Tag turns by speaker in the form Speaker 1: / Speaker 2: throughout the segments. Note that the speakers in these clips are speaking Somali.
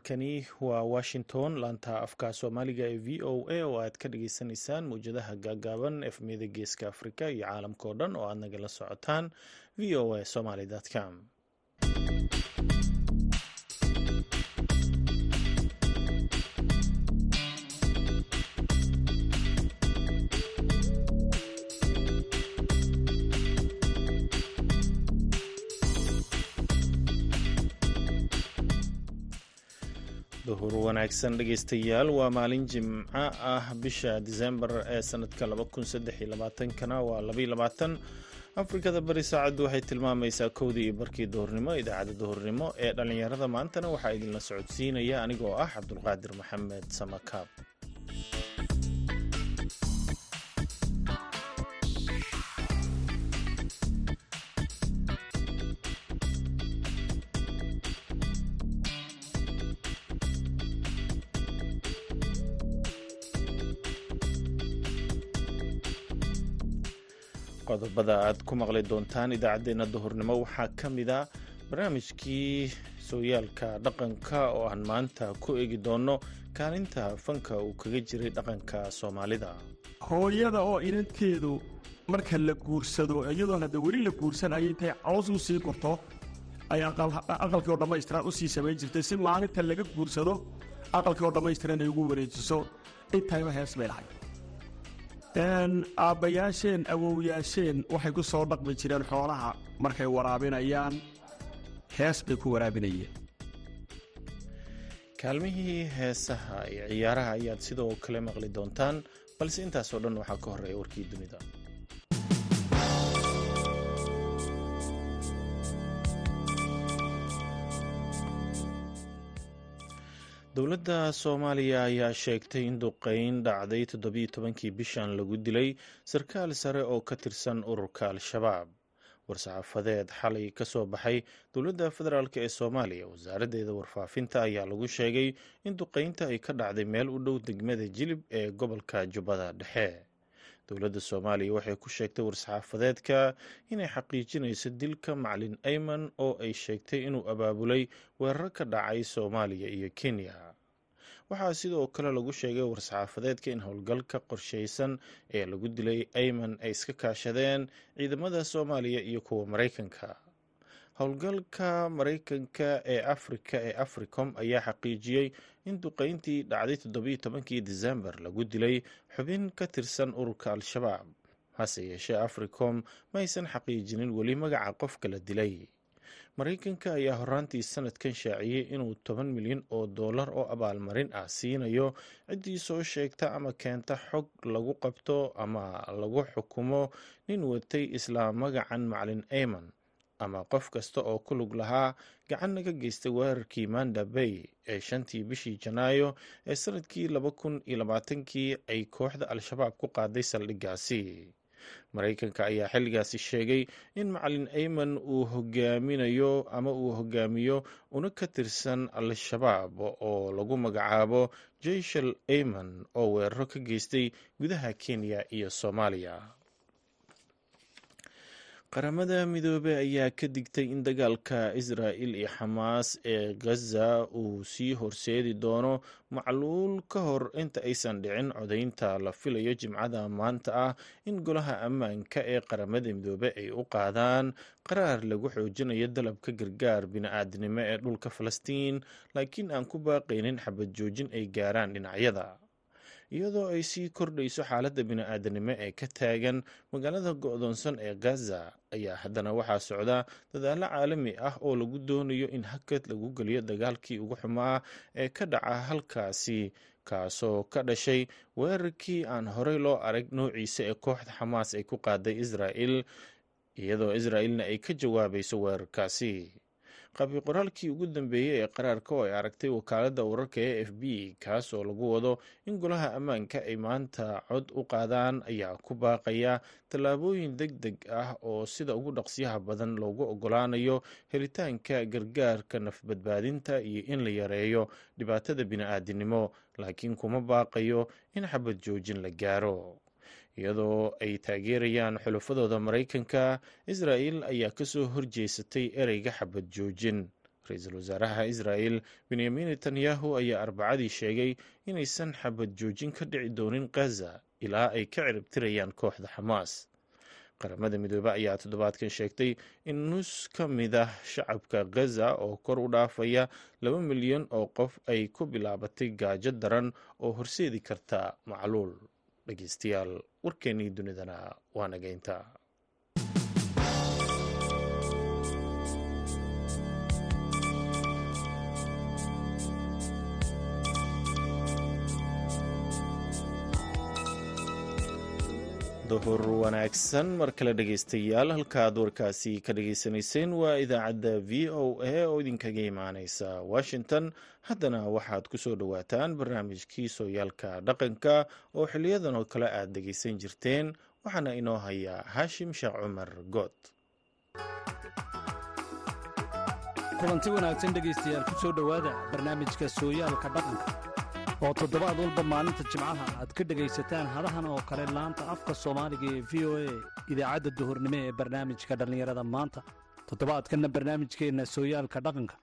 Speaker 1: halkani waa washington. Laanta afka soomaaliga ee v o a oo aad ka dhageysaneysaan mawjadaha gaagaaban efmiyada geeska afrika iyo caalamka oo dhan oo aad nagala socotaan v o a somaly com duhur wanaagsan dhegeystayaal waa maalin jimco ah bisha disembar ee sanadka kana waa afrikada bari saacaddu waxay tilmaamaysaa kowdii iyo barkii duhurnimo idaacadda duhurnimo ee dhallinyarada maantana waxaa idinla socodsiinaya anigoo ah cabdulqaadir maxamed samakaab qodobada aad ku maqli doontaan idaacaddeenna duhurnimo. Waxaa ka mid a barnaamijkii sooyaalka dhaqanka oo aan maanta ku eegi doonno kaalinta fanka uu kaga jiray dhaqanka soomaalida.
Speaker 2: Hooyada oo inanteedu marka la guursado iyadoon hadda weli la guursan ayay tahay caws u sii gurto ay aqalkii oo dhammaystiran u sii samayn jirtay. Si maalinta laga guursado aqalkii oo dhammaystiran ay ugu wareejiso intayba hees bay lahay aabbayaasheen awowyaasheen waxay ku soo dhaqmi jireen xoolaha markay waraabinayaan. Hees bay ku waraabinayeen.
Speaker 1: Kaalmihii heesaha iyo ciyaaraha ayaad sidoo kale maqli doontaan balse intaasoo dhan waxaa ka horreeya warkii dunida dowladda soomaaliya ayaa sheegtay in duqeyn dhacday toddobiyo tobankii bishan lagu dilay sarkaal sare oo ka tirsan ururka al-shabaab. War-saxaafadeed xalay ka soo baxay dowladda federaalk ee soomaaliya wasaaraddeeda warfaafinta ayaa lagu sheegay in duqeynta ay ka dhacday meel u dhow degmada jilib ee gobolka jubbada dhexe dowladda soomaaliya waxay ku sheegtay war-saxaafadeedka inay xaqiijinayso dilka macalin ayman oo ay sheegtay inuu abaabulay weerar ka dhacay soomaaliya iyo kenya. Waxaa sidoo kale lagu sheegay war-saxaafadeedka in howlgalka qorsheysan ee lagu dilay ayman ay iska kaashadeen ciidamada soomaaliya iyo kuwa maraykanka howlgalka maraykanka ee afrika ee africom ayaa xaqiijiyey in duqeyntii dhacday toddobiyo tobankii disembar lagu dilay xubin ka tirsan ururka al-shabaab. Hase yeeshee africom ma aysan xaqiijinin weli magaca qofka la dilay. Maraykanka ayaa horaantii sanadkan shaaciyey inuu toban milyan oo dollar oo abaalmarin ah siinayo ciddii soo sheegta ama keenta xog lagu qabto ama lagu xukumo nin watay isla magacan macalin ayman ama qof kasta oo ku lug lahaa gacanna ka geystay weerarkii manda bay ee shantii bishii janaayo ee sannadkii laba kun iyo labaatankii ay kooxda al-shabaab ku qaaday saldhiggaasi. Maraykanka ayaa xilligaasi sheegay in macalin ayman uu hogaaminayo ama uu hogaamiyo una ka tirsan al-shabaab oo lagu magacaabo jeyshal ayman oo weeraro ka geystay gudaha kenya iyo soomaaliya qaramada midoobey ayaa ka digtay in dagaalka israa'il iyo xamaas ee gaza uu sii horseedi doono macluul ka hor inta aysan dhicin codaynta la filayo jimcada maanta ah in golaha ammaanka ee qaramada midoobe ay u qaadaan. Qaraar lagu xoojinayo dalabka gargaar bini-aadnimo ee dhulka falastiin laakiin aan ku baaqaynin xabad joojin ay gaaraan dhinacyada iyadoo ay sii kordhayso xaaladda bini-aadanimo ee ka taagan magaalada go-doonsan ee gaza. Ayaa haddana waxaa socda dadaallo caalami ah oo lagu doonayo in hakad lagu geliyo dagaalkii ugu xumaa ee ka dhaca halkaasi kaasoo ka dhashay weerarkii aan horey loo arag noociisa ee kooxda xamaas ay ku qaaday israa'il iyadoo israa'ilna ay ka jawaabayso weerarkaasi qabi qoraalkii ugu dambeeyey ee qaraarka oo ay aragtay wakaaladda wararka e f b kaas oo lagu wado in golaha ammaanka ay maanta cod u qaadaan ayaa ku baaqaya tallaabooyin deg deg ah oo sida ugu dhaqsiyaha badan loogu ogolaanayo helitaanka gargaarka nafbadbaadinta iyo in la yareeyo dhibaatada bini-aadinimo laakiin kuma baaqayo in xabad joojin la gaaro iyadoo ay taageerayaan xulafadooda maraykanka israa'il ayaa ka soo horjeesatay ereyga xabad joojin. Ra'iisul wasaaraha israa'el benyamin netanyahu ayaa arbacadii sheegay inaysan xabad joojin ka dhici doonin khaza ilaa ay ka ciribtirayaan kooxda xamaas qaramada midoobe ayaa toddobaadkan sheegtay in nus ka mid ah shacabka khaza oo kor u dhaafaya laba milyan oo qof ay ku bilaabatay gaajo daran oo horseedi karta macluul dhegeystayaal warkeennii dunidana waa nageynta duhur wanaagsan mar kale dhegeystayaal halkaaad warkaasi ka dhageysanayseen waa idaacadda v o a oo idinkaga imaaneysa washington. Haddana waxaad ku soo dhowaataan barnaamijkii sooyaalka dhaqanka oo xiliyadan oo kale aad dhegeysan jirteen. Waxaana inoo hayaa haashim sheekh cumar good
Speaker 3: kulanti wanaagsan dhegaystayaal ku soo dhowaada barnaamijka sooyaalka dhaqanka oo toddobaad walba maalinta jimcaha aad ka dhegaysataan hadahan oo kale laanta afka soomaaliga ee v o a idaacadda duhurnimo ee barnaamijka dhallinyarada. Maanta toddobaadkanna barnaamijkeenna sooyaalka dhaqanka.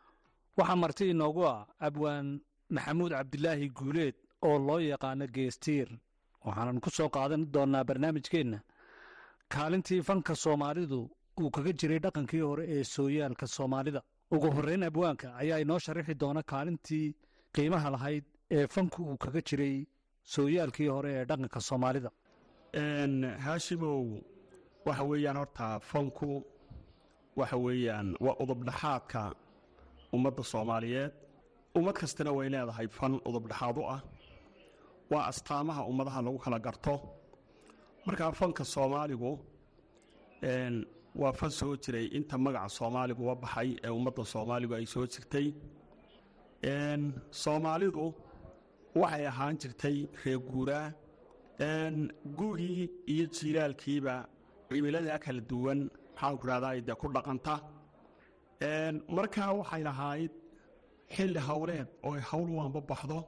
Speaker 3: Waxaa marti inoogu ah abwaan maxamuud cabdilaahi guuleed oo loo yaqaano geestiir. Waxaanan ku soo qaadan doonnaa barnaamijkeenna kaalintii fanka soomaalidu uu kaga jiray dhaqankii hore ee sooyaalka soomaalida. Ugu horrayn abwaanka ayaa inoo sharaxi doona kaalintii qiimaha lahayd ee fanku uu kaga jiray sooyaalkii hore ee dhaqanka soomaalida.
Speaker 2: Haashimow waxa weeyaan horta fanku waxa weeyaan waa udubdhaxaadka ummadda soomaaliyeed. Ummad kastana way leedahay fan udubdhaxaad u ah. Waa astaamaha ummadaha lagu kala garto. Markaa fanka soomaaligu waa fan soo jiray inta magaca soomaaliguba baxay ee ummadda soomaaligu ay soo jirtay. Soomaalidu waxay ahaan jirtay reer guuraa iyo jiilaalkiiba cimiladaa kala duwan maxaanku rahdaa dee ku dhaqanta. Markaa waxay lahayd xilli hawleed oo ay hawl waanba baxdo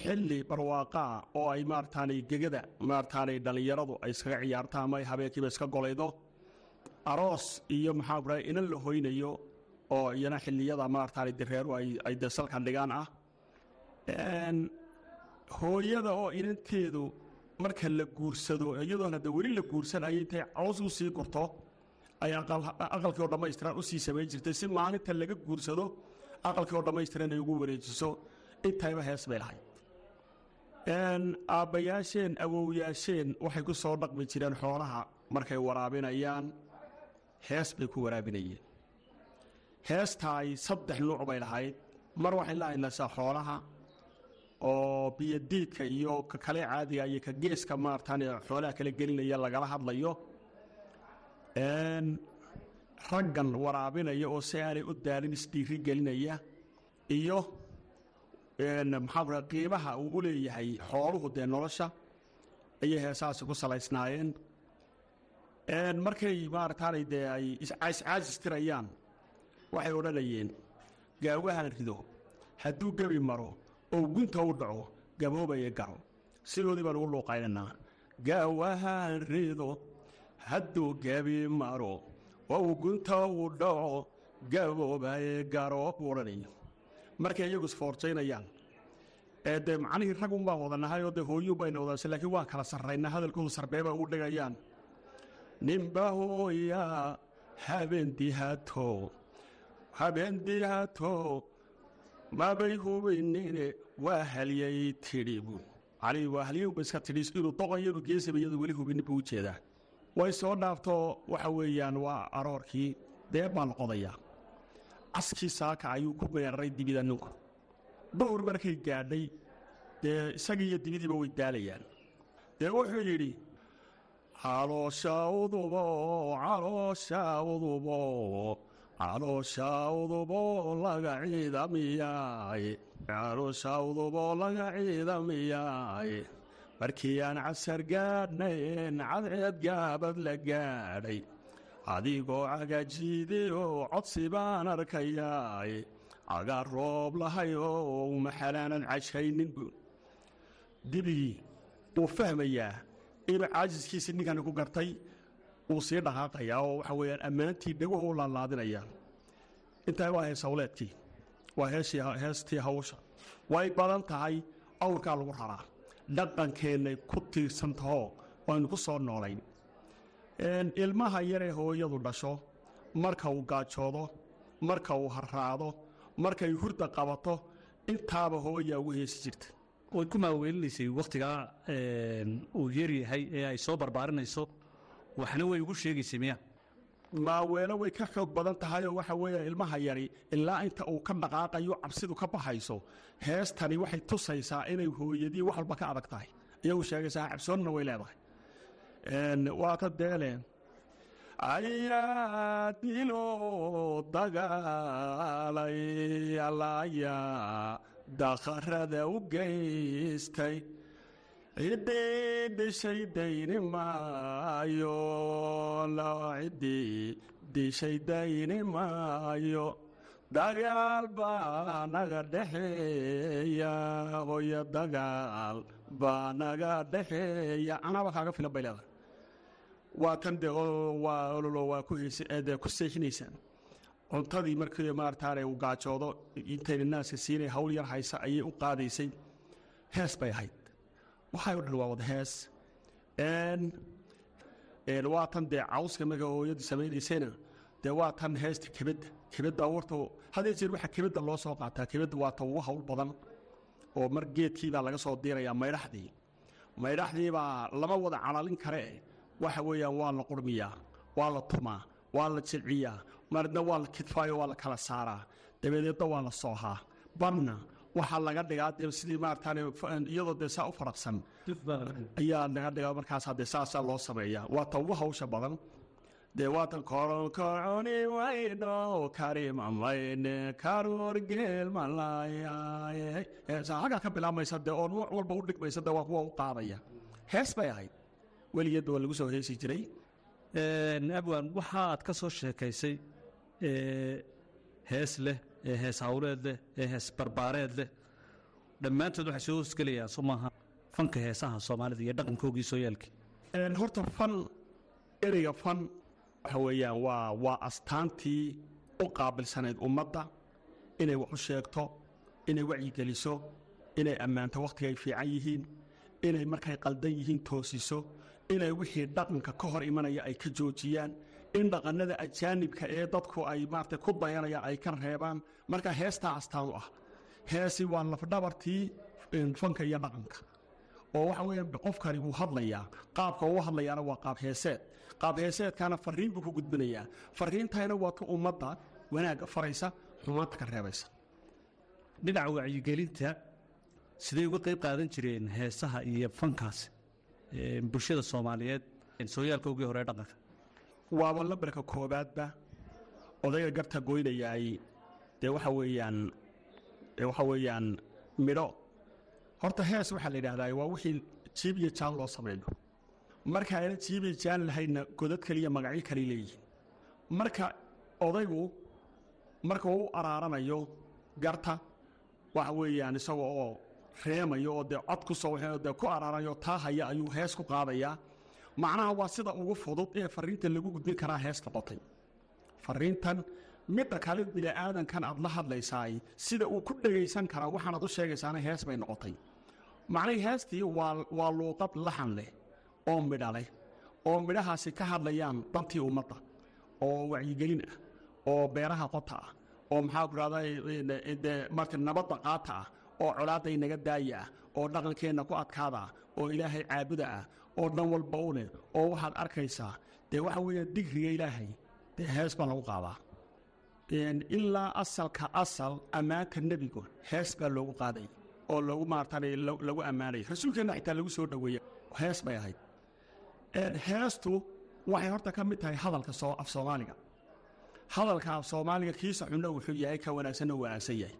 Speaker 2: xilli barwaaqaa oo ay maarataanay gegada maarataanay dhallinyaradu ay iskaga ciyaarta ama ay habeenkiiba iska golaydo aroos iyo maxaanku rahda inan la hoynayo oo iyana xilliyada maarataanay dareeru ay dee salkan dhigaan ah hooyada oo inanteedu marka la guursado iyadoona de weli la guursan ayay intay caws u sii gurto ay aqalkii oo dhammaystiran u sii samayn jirtay si maalinta laga guursado aqalkii oo dhammaystiran ay ugu wareejiso intayba hees bay lahayd. Aabbayaasheen awowyaasheen waxay ku soo dhaqmi jireen xoolaha markay waraabinayaan. Hees bay ku waraabinayeen. Heestaay saddex nuuc bay lahayd. Mar waxay la hadlaysaa xoolaha oo biyodiidka iyo ka kale caadiga iyo ka geeska maartaan xoolaha kala gelinaya lagala hadlayo. Raggan waraabinaya oo si aanay u daalin isdhiiri gelinaya iyo maxaa qiimaha uu u leeyahay xooluhu dee nolosha ayay heesahaasi ku salaysnaayeen. Markay maarataanay dee ay iscaasistirayaan waxay odhanayeen gaawahan rido hadduu gebi maro oo gunta u dhaco gaboobaya garo sidoodii baan ugu luuqaynaynaa. Gaawahan rido hadduu gebi maro oo gunta u dhaco gaboobaye garo buu markay iyagu isfoorjaynayaan ee dee macnihii rag un baan wadanahay oo dee hooyuun bayna wadaase laakiin waan kala sarraynaa hadalkoodu sarbeeba ugu dhigayaan. Ninba hooya habeendihato habeendihato mabay hubaynine waa halyay tidhi buu macnihii waa halyayba iska tidhi inuu doqonyadu geesaba iyadu weli hubinin buu u jeedaa. Way soo dhaafto waxa weeyaan waa aroorkii dee baa la qodayaa caskii saaka ayuu ku meeraray dibida ninku duhur markay gaadhay dee isagii iyo dibidiiba way daalayaan. Dee wuxuu yidhi calooshaudubo calooshaudubo calooshaudubo laga laga ciidamiyaay markii aan casar gaadhnayn cadceed gaabad la gaadhay. Adigoo cagajiideoo codsi baan arkayaay cagaa roob lahay oo maxalaanan cashaynin buu. Dibigii wuu fahmayaa inuu caajiskiisii ninkani ku gartay wuu sii dhaqaaqayaa oo waxa weeyaan ammaantii dhaguhu u laalaadinayaa intaa waa hees hawleedkii waa heestii hawsha. Way badan tahay awrkaa lagu raraa. Dhaqankeennay ku tiirsan tahoo waynu ku soo noolayn. Ilmaha yaree hooyadu dhasho marka uu gaajoodo marka uu harraado markay hurda qabato intaaba hooyaa ugu heesi jirta.
Speaker 3: Way ku maaweelinaysay wakhtigaa uu yaryahay ee ay soo barbaarinayso waxna way ugu sheegaysay miya.
Speaker 2: Maaweelo way ka xoog badan tahay oo waxa weeye ilmaha yari ilaa inta uu ka dhaqaaqayo cabsidu ka baxayso heestani waxay tusaysaa inay hooyadii wax walba ka adag tahay. Iyagu sheegaysaa cabsoonna way leedahay. Waa ka deeleen. Ayaa dilo dagaalay allaaya dakharada u geystay ciddii dayni maayo ciddii dishay dayni dagaal baa naga dhexeeya hoyo dagaal baa naga dhexeeya. Anaba kaaga filan bay leedahay. Waa tan oo- waa ku seexinaysaan. Cuntadii markii maarataane uu gaajoodo intayna naaska siinay hawl yar haysa ayay u qaadaysay. Hees bay ahayd waxay o dhan waa wada hees. Waa tan dee cawska marka hooyadii samaynaysayna dee waa tan heesta kebedda kebedda warta hadee jeer waxaa kebedda loo soo qaataa kebedda waa ta ugu hawl badan oo mar geedkii baa laga soo diirayaa maydhaxdii. Maydhaxdii baa lama wada calalin kare. Waxa weeyaan waa la qurmiyaa waa la tumaa waa la jilciyaa marna waa la kidfaayo waa la kala saaraa. Dabadeedna waa la soohaa. Banna waxaa laga dhigaa dee sidii maarataane iyadoo dee saa u faraqsan ayaa laga dhigaa markaasaa dee saasaa loo sameeyaa. Waa ta ugu hawsha badan. Dee waatan koronkoroni wayno karimamayne karuurgeel malaayaaye heesaa xaggaa ka bilaabmaysa dee oo nuuc walba u dhigmaysa dee waa kuwa u qaadaya. Hees bay ahayd. Weligeedba waa lagu soo heesi jiray.
Speaker 3: Abwan waxa aad ka soo sheekaysay ee hees leh ee hees hawleed leh ee hees barbaareed leh dhammaantood waxay soo hoosgelayaan soo maaha fanka heesaha soomaalida iyo dhaqankoogii sooyaalkii
Speaker 2: horta fan ereyga fan waxa weeyaan waa waa astaantii u qaabilsanayd ummadda inay wax u sheegto inay wacyigeliso inay ammaanto wakhtiga ay fiican yihiin inay markay qaldan yihiin toosiso inay wixii dhaqanka ka hor imanaya ay ka joojiyaan in dhaqannada ajaanibka ee dadku ay maarata ku dayanayaan ay ka reebaan marka heestaa astaan u ah. Heesi waa lafdhabartii fanka iyo dhaqanka. Oo waxa weeyaan qofkani wuu hadlayaa qaabka uu hadlayaana waa qaab heeseed. Qaab heeseedkaana fariin buu ku gudbinayaa. Fariintayna waa ta ummadda wanaagga faraysa xumaanta ka reebaysa.
Speaker 3: Dhinaca wacyigelinta siday uga qayb qaadan jireen heesaha iyo fankaasi? Ee, bulshada soomaaliyeed sooyaalkoogii hore ee dhaqanka
Speaker 2: waaba lambarka koobaadba odayga garta goynayaay dee waxa weeyaan waxa weeyaan midho. Horta hees waxaa la yidhahdaa waa wixii jiib iyo jaan loo sameeyo. Marka ayna jiib iyo jaan lahaynna godad kaliya magacyo kale leeyihiin. Marka odaygu marka u araaranayo garta waxa weeyaan isaga oo reemayo oo dee cod ku soo waxay dee ku araarayo taa haya ayuu hees ku qaadayaa macnaha waa sida ugu fudud ee fariinta lagu gudbin karaa hees noqotay fariintan midda kale bini'aadankan aad la hadlaysaay sida uu ku dhegaysan karaa waxaanaad u sheegaysaana hees bay noqotay. Macnihii heestii waa luuqad laxan leh oo midha leh oo midhahaasi ka hadlayaan dantii ummadda oo wacyigelin ah oo beeraha qota ah oo maxaa ku marka nabadda qaata ah oo colaadday naga daaya ah oo dhaqankeenna ku adkaada ah oo ilaahay caabuda ah oo dhan walba u leh oo waxaad arkaysaa dee waxa weeye digriga ilaahay dee hees baa lagu qaadaa ilaa asalka asal ammaanka nebigu hees baa loogu qaaday oo loogu maartaan lagu ammaanay. Rasuulkeenna xitaa lagu soo dhoweeya hees bay ahayd. Heestu waxay horta ka mid tahay hadalka af soomaaliga. Hadalka af soomaaliga kiisa cunno wuxuu yahay ka wanaagsanna uu wanaagsan yahay.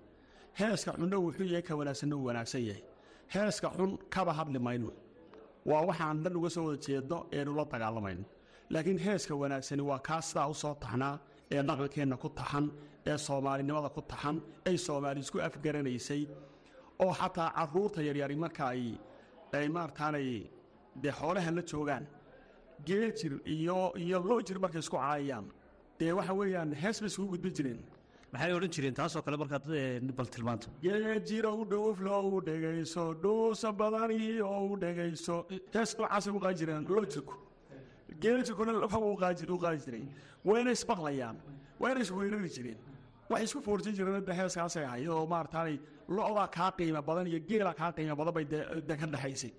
Speaker 2: Heeska cunno wuxuu yahay ka wanaagsanna uu wanaagsan yahay. Heeska xun kaba hadli mayno waa waxaan dhan uga soo wada jeedno eenu la dagaalamayno laakiin heeska wanaagsani waa kaa sidaa u soo taxnaa ee dhaqankeenna ku taxan ee soomaalinimada ku taxan ay soomaali isku afgaranaysay oo xataa carruurta yaryari marka ay ay maarataanay dee xoolaha la joogaan geejir iyo iyo loojir markay isku caayayaan. Dee waxa weeyaan hees bay isugu gudbin jireen
Speaker 3: maxay odhan jireen? Taasoo kale markaad bal tilmaanto.
Speaker 2: Geejiro u dhowflo u dhegayso dhuusa badani oo u dhegayso. Hees noocaasay u qaadi jireen lojirku geejirkuna lafa u qaadi jiray wayna ismaqlayaan wayna isweerari jireen. Waxay isku foorsan jireen de heeskaasay ahayd oo maarataanay lo-daa kaa qiimo badan iyo geela kaa qiimo badan bay de ka dhexaysay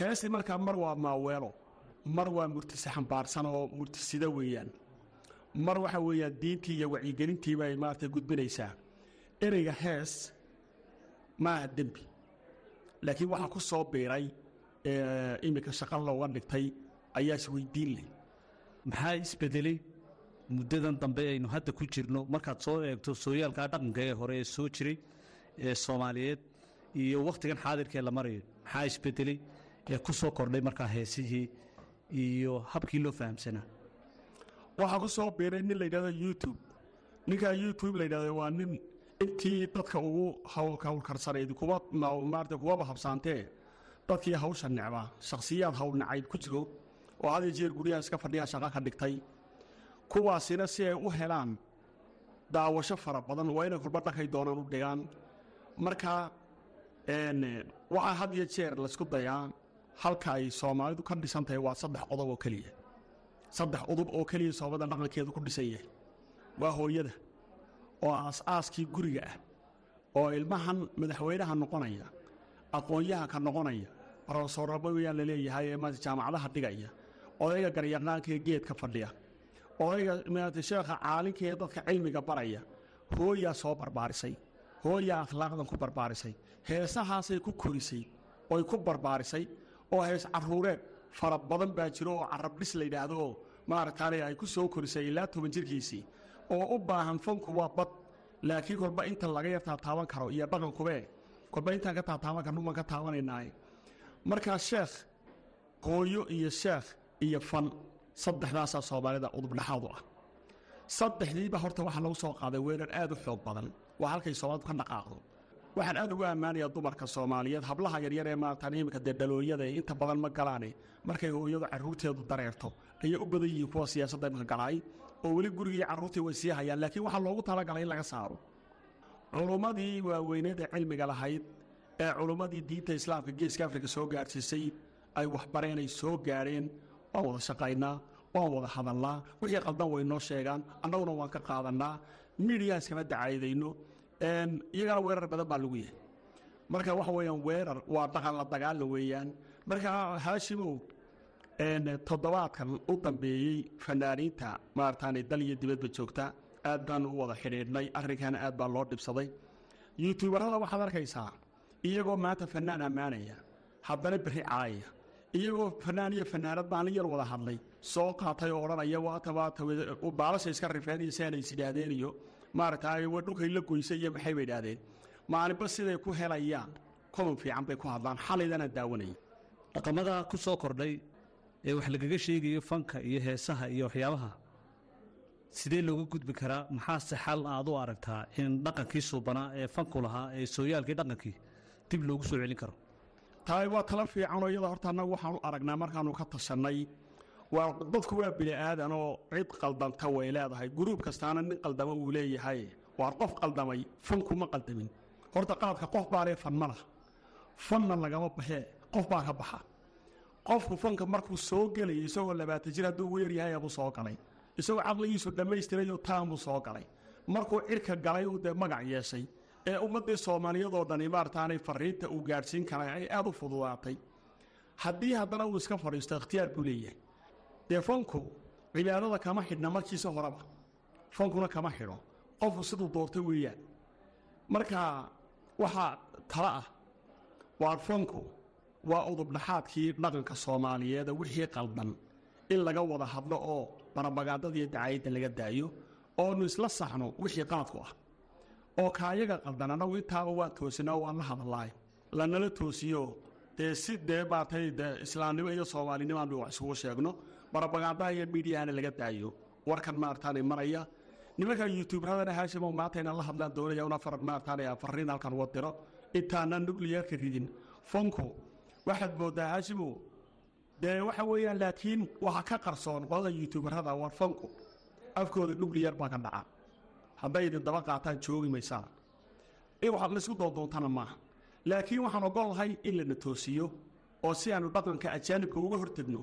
Speaker 2: heestii markaa mar waa maaweelo mar waa murtise xambaarsan oo murtisida weeyaan mar waxa weeyaan diintii iyo wacyigelintii bay maarata gudbinaysaa. Ereyga hees maaha dembi. Laakiin waxaa ku soo biiray iminka shaqa looga dhigtay ayaa isweydiin leh
Speaker 3: maxaa isbedelay muddadan dambe aynu hadda ku jirno markaad soo eegto sooyaalkaa dhaqanka ee hore ee soo jiray ee soomaaliyeed iyo wakhtigan xaadirkee la marayo maxaa isbedelay ee ku soo kordhay markaa heesihii iyo habkii loo fahamsanaa
Speaker 2: waxaa ku soo biiray nin la yidhahdo youtube. Ninkaa youtube la yidhahdo waa nin intii dadka ugu hawlkarsanayd kuwa maarata kuwaba habsaantee dadkii hawsha necbaa shakhsiyaad hawl nacayb ku jiro oo had iyo jeer guryaha iska fadhiyaa shaqo ka dhigtay. Kuwaasina si ay u helaan daawasho fara badan waa inay kolba dhankay doonaan u dhigaan. Marka waxaa had iyo jeer laysku dayaa halka ay soomaalidu ka dhisan tahay waa saddex qodob oo keliya saddex udub oo keliya soomada dhaqankeedu ku dhisan yahay. Waa hooyada oo aas-aaskii guriga ah oo ilmahan madaxweynaha noqonaya aqoon-yahanka noqonaya rofesoraba weyaan la leeyahay ee maata jaamacadaha dhigaya odayga garyaqaanka ee geedka fadhiya odayga maata sheekha caalinka dadka cilmiga baraya hooyaa soo barbaarisay hooyaa akhlaaqdan ku barbaarisay heesahaasay ku korisay oy ku barbaarisay oo hees caruureed fara badan baa jiro oo carabdhis la yidhaahdo oo maaragtaane ay ku soo korisay ilaa toban jirkiisii. Oo u baahan fanku waa bad laakiin kolba inta laga yar taataaban karo iyo dhaqankubee kolba intaan ka taataaban karno baan ka taabanaynaay markaa sheekh hooyo iyo sheekh iyo fan saddexdaasaa soomaalida udubdhaxaadu ah. Saddexdiiba horta waxaa lagu soo qaaday weerar aad u xoog badan. Waa halkay soomaalidu ka dhaqaaqdo waxaan aad ugu ammaanayaa dumarka soomaaliyeed hablaha yaryar ee maaratan iminka dee inta badan ma galaane markay hooyadu carruurteedu dareerto ayay u badan yihiin kuwa siyaasadda iminka galaay oo weli gurigii carruurtii way sii hayaan laakiin waxaa loogu talagalay in laga saaro. Culummadii waaweyneed ee cilmiga lahayd ee culummadii diinta islaamka geeska afrika soo gaadhsiisay ay waxbareen ay soo gaadheen waan wada shaqaynaa waan wada hadalnaa wixii qaldan way noo sheegaan annaguna waan ka qaadannaa midiyaas kama dacaydayno iyagana weerar badan baa lagu yahay. Marka waxa weeyaan weerar waa dhaqan la dagaalla weeyaan. Marka haashimow toddobaadkan u dambeeyey fanaaniinta maarataanay dal iyo dibadba joogta. Aad baan u wada xidhiidhnay arrinkana aad baa loo dhibsaday. Yuutubarada waxaad arkaysaa iyagoo maanta fanaan ammaanaya haddana berri caaya. Iyagoo fanaan iyo fanaanad maalin yar wada hadlay. Soo qaatay oo odhanaya waata baalasha iska rifeen iyo sianay is idhaahdeen iyo maaragtay wa dhulkay la goysay iyo maxay bay idhaahdeen maalinba siday ku helayaan koban fiican bay ku hadlaan. Xalaydana daawanaya
Speaker 3: dhaqamada ku soo kordhay ee wax lagaga sheegayo fanka iyo heesaha iyo waxyaabaha sidee looga gudbi karaa? Maxaase xal aad u aragtaa in dhaqankii suubanaa ee fanku lahaa ee sooyaalkii dhaqankii dib loogu soo celin karo?
Speaker 2: Tahay waa tala fiicanoo iyada horta annagu waxaan u aragnaa markaannu ka tashannay waa dadku waa bini aadan oo cid qaldanta way leedahay. Guruub kastaana nin qaldama uu leeyahay. Waar qof qaldamay fanku ma qaldamin. Horta qaadka qof baalee fan fanna lagama baxee qof baa ka baxa. Qofku fanka markuu soo gelaya isagoo labaatan jir hadduu weer yahay abuu soo galay. Isagoo caqligiisu dhammaystirayoo taanbuu soo galay. Markuu cirka galay uu dee magac yeeshay. Ee ummaddii soomaaliyadoo dhani maarataanay fariinta uu gaadhsiin karay ay aad u fududaatay. Haddii haddana uu iska fadhiisto ikhtiyaar buu leeyahay dee fanku cibaadada kama xidhna markiisa horeba. Fankuna kama xidho. Qofku siduu doortay weeyaan marka waxaa tala ah waar fanku waa udubdhaxaadkii dhaqanka soomaaliyeeda wixii qaldan. In laga wada hadlo oo barabagaadadiiyo dacayadda laga daayo oonu isla saxno wixii qaadku ah. Oo kaayaga qaldan annagu intaaba waan toosinaa waan la hadlaay lanala toosiyo. Dee si dee maartay dee islaamnimo iyo soomaalinimo aanu wax isugu sheegno barabagaadaha iyo miidiyahana laga daayo. Warkan maarataanay maraya. Nimanka yuutuubradana haashimo maanta inaan la hadlaan doonaya una far maarataanay farriin halkan uga diro intaanaan nucliyarka ridin. Fanku waxaad mooddaa haashimo. Dee waxa weeyaan laakiin waxa ka qarsoon qolada yuutuubarada war fanku afkooda nucliyar baa ka dhaca. Hadday daba qaataan joogi maysaa in waxaad laysku doondoontana maaha. Laakiin waxaan ogolahay in lana toosiyo. Oo si aanu dhaqanka ajaanibka uga hortegno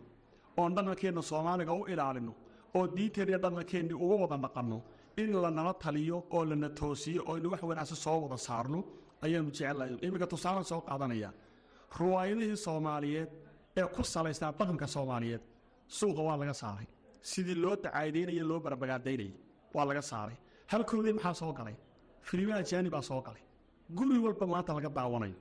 Speaker 2: oon dhaqankeenna soomaaliga u ilaalino oo diinteenna iyo dhaqankeenni uga wada dhaqanno in lanala taliyo oo lana toosiyo oo inu wax wanaagsan soo wada saarno ayaanu jecelahay iminka tusaalan soo qaadanaya ruwaayadihii soomaaliyeed ee ku salaysnaa dhaqanka soomaaliyeed suuqa waa laga saaray. Sidii loo dacaadeynaya loo barbagaadaynayay waa laga saaray. Halkoodii maxaa soo galay? Filimo ajaanibaa soo galay. Guri walba maanta laga daawanayo.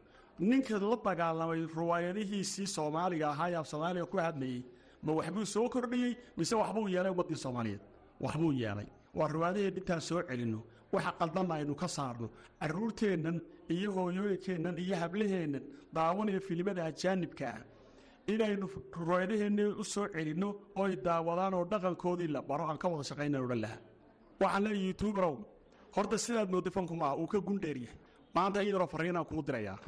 Speaker 2: Ninka la dagaalamay ruwaayadihiisii soomaaliga ahaa ee soomaaliga ku hadlayey ma waxbuu soo kordhiyey mise waxbuu yeelay ummaddii soomaaliyeed? Waxbuu yeelay. Waa ruwaadahee dhintaan soo celinno. Waxa qaldanna aynu ka saarno. Carruurteennan iyo hooyooyinkeennan iyo hablaheennan daawanaya filimada ajaanibka ah. Inaynu ruwaayadaheenni u soo celinno oy daawadaan oo dhaqankoodii la baro aan ka wada shaqaynan odhan lahaa. Waxaan leeya yutuubarow horta sidaad moodda fanku maaha uu ka gundheeryahay maanta iyadoo fariinaan kuu dirayaa.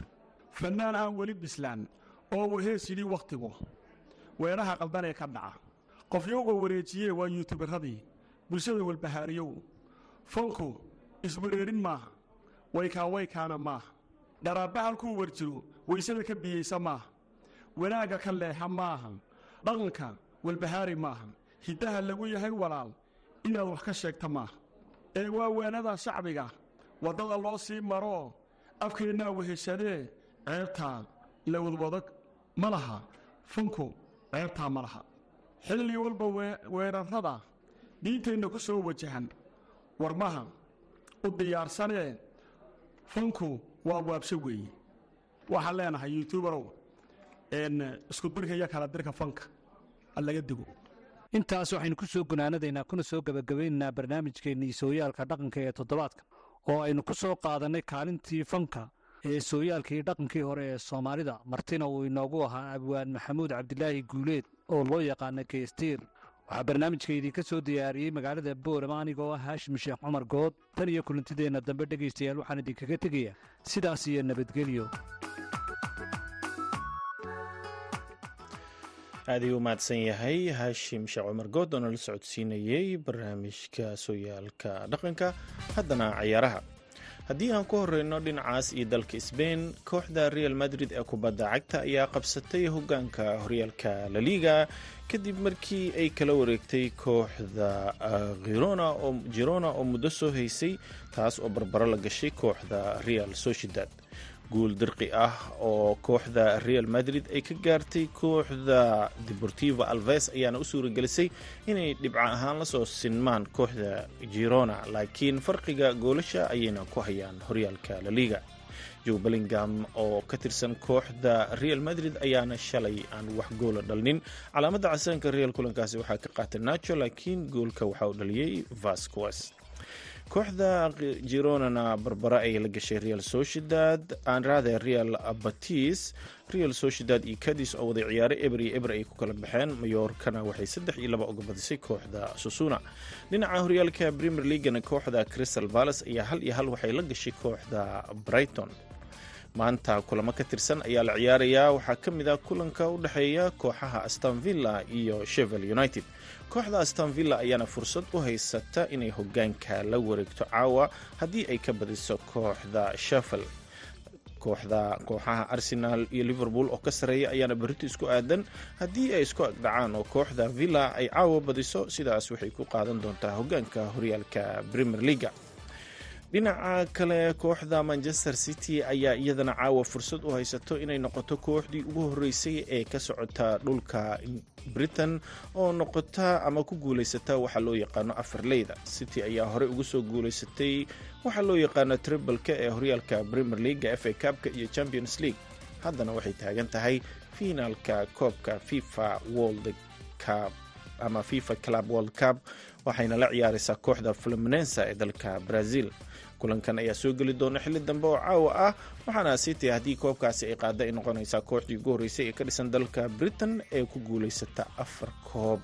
Speaker 2: Fannaan aan weli bislaan oo wahees yidhi wakhtigu weeraha qaldan ee ka dhaca. Qofyowga wareejiyee waa yuutubaradii bulshada walbahaariyow fanku iswereerin maaha waykaa waykaana maaha dharaabba halkuu warjiro waysada ka biyeysa maaha wanaagga ka leexa maaha dhaqanka walbahaari maaha hiddaha lagu yahay walaal inaad wax ka sheegta maaha ee waa waanada shacbiga waddada loo sii maroo afkeennaa weheshadee ceebtaa la wadwadag ma laha fanku ceebtaa ma laha. Xilli walba weerarrada diinteenna ku soo wajahan. Warmaha u diyaarsanee fanku waa waabsho weeye waxaan leenahay yuutubarow isku dirka iyo kala dirka fanka laga digo.
Speaker 3: Intaas waxaynu ku soo gunaanadaynaa kuna soo gebagabaynaynaa barnaamijkeennii sooyaalka dhaqanka ee toddobaadka oo aynu ku soo qaadannay kaalintii fanka sooyaalkii dhaqankii hore ee soomaalida martina uu inoogu ahaa abwaan maxamuud cabdilaahi guuleed oo loo yaqaana keystiir waxaa barnaamijkaydii ka soo diyaariyey magaalada boolama anigoo ah haashim sheekh cumar good. Tan iyo kulantideenna dambe dhegaystayaal waxaan idinkaga tegayaa sidaas iyo nabadgelyo.
Speaker 1: Aad ayuu mahadsan yahay haashim sheekh cumar good oo nala socodsiinayey barnaamijka sooyaalka dhaqanka haddana cayaaraha haddii aan ku horeyno dhinacaas iyo dalka sbain kooxda real madrid ee kubadda cagta ayaa qabsatay hogaanka horyaalka laliga kadib markii ay kala wareegtay kooxda girona oo muddo soo haysay taas oo barbaro la gashay kooxda real sociedad guul dirqi ah oo kooxda real madrid ay ka gaartay kooxda deportivo alves ayaana u suuragelisay inay dhibco ahaan la soo sinmaan kooxda girona laakiin farqiga goolasha ayayna ku hayaan horyaalka laliga joe bellingham oo ka tirsan kooxda real madrid ayaana shalay aan wax goola dhalnin. Calaamadda casaanka real kulankaasi waxaa ka qaatay nacho laakiin goolka waxaa u dhaliyey vasquez kooxda gironana barbara ay la gashay real sociedad. Aanraade real batis real sociedad iyo cadis oo waday ciyaare. Eber iyo eber ay ku kala baxeen. Mayorkana waxay saddex iyo laba uga badisay kooxda susuna dhinaca horyaalka premier leagana kooxda crystal palace ayaa hal iyo hal waxay la gashay kooxda brighton. Maanta kulamo ka tirsan ayaa la ciyaarayaa. Waxaa ka mid ah kulanka u dhexeeya kooxaha aston villa iyo shevel united kooxda aston villa ayaana fursad u haysata inay hogaanka la wareegto caawa haddii ay ka badiso kooxda shefel kooxda kooxaha arsenal iyo liverpool oo ka sareeya ayaana berrito isku aadan haddii ay isku agdhacaan oo kooxda villa ay caawa badiso sidaas waxay ku qaadan doontaa hogaanka horyaalka premier leaga dhinaca kale kooxda manchester city ayaa iyadana caawa fursad u haysato inay noqoto kooxdii ugu horeysay ee ka socota dhulka britain oo noqota ama ku guuleysata waxaa loo yaqaano afarleyda city ayaa horey ugu soo guuleysatay waxaa loo yaqaano tribalka ee horyaalka premier leaga f a kabka iyo champions league. Haddana waxay taagan tahay fiinaalka koobka fifa world cup ama fifa club world cup waxayna la ciyaareysaa kooxda fluminensa ee dalka brazil kulankan ayaa soo geli doona xilli dambe oo caawa ah. Waxaana city haddii koobkaasi ay qaada ay noqonaysaa kooxdii ugu horreysay ee ka dhisan dalka britain ee ku guuleysata afar koob.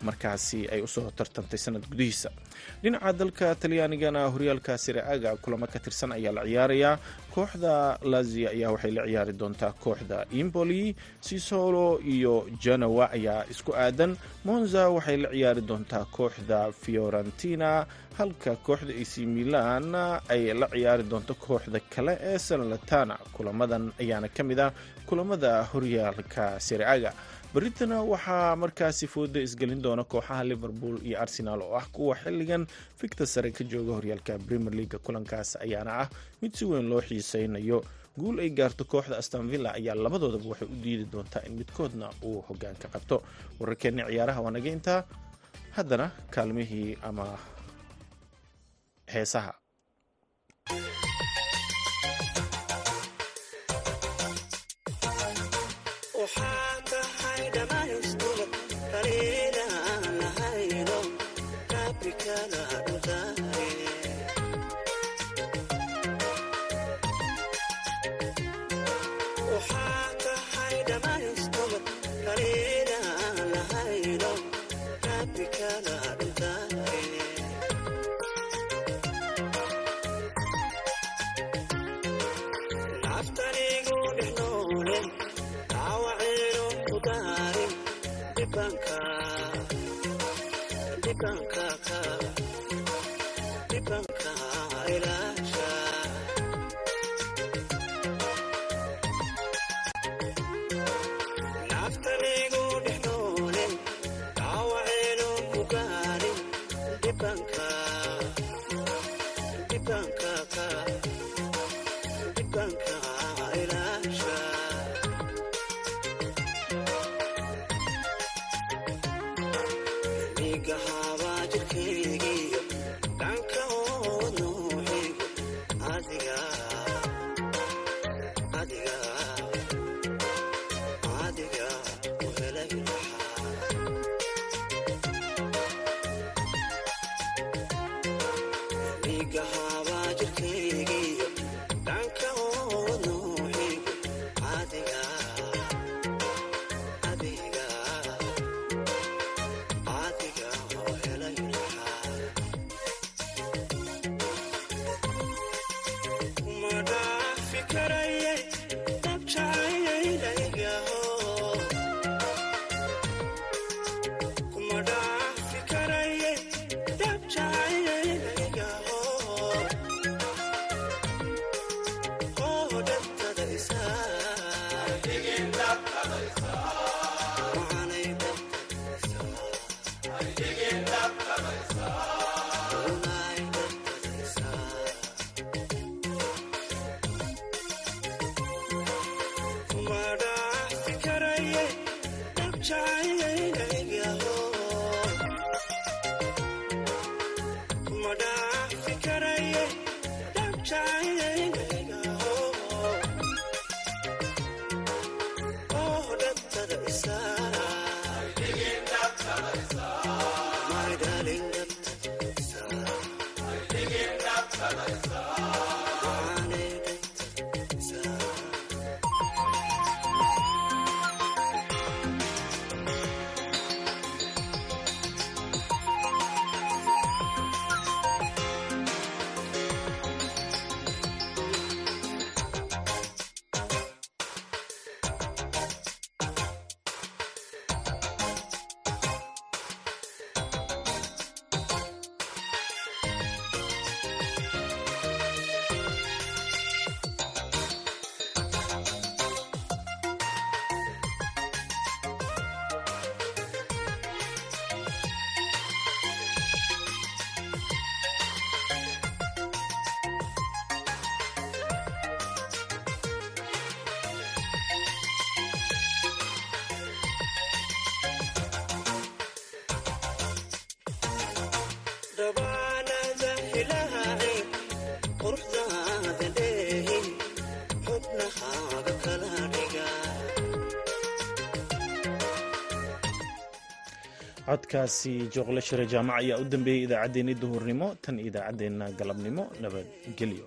Speaker 4: Markaasi ay u soo tartantay sanad gudihiisa. Dhinaca dalka talyaanigana horyaalka siraaga kulamo ka tirsan ayaa la ciyaarayaa kooxda lazia ayaa waxay la ciyaari doontaa kooxda imboli sisolo iyo genowa ayaa isku aadan. Monza waxay la ciyaari doontaa kooxda fiorentina halka kooxda ac milan ay la ciyaari doonto kooxda kale ee sanlatana kulamadan ayaana ka mid ah kulamada horyaalka siraaga beritana waxaa markaasi fooda isgelin doona kooxaha liverpool iyo arsenal oo ah kuwa xiligan fikta sare ka jooga horyaalka premier leaga kulankaas ayaana ah mid si weyn loo xiiseynayo guul ay gaarto kooxda astanvilla ayaa labadoodaba waxay u diidi doontaa in midkoodna uu hogaanka qabto. Wararkeenna ciyaaraha waa naga intaa. Haddana kaalmihii ama heesaha Like a codkaasi jooqle shire jaamac ayaa u dambeeyey idaacaddeenii duhurnimo tan idaacaddeenna galabnimo nabadgelyo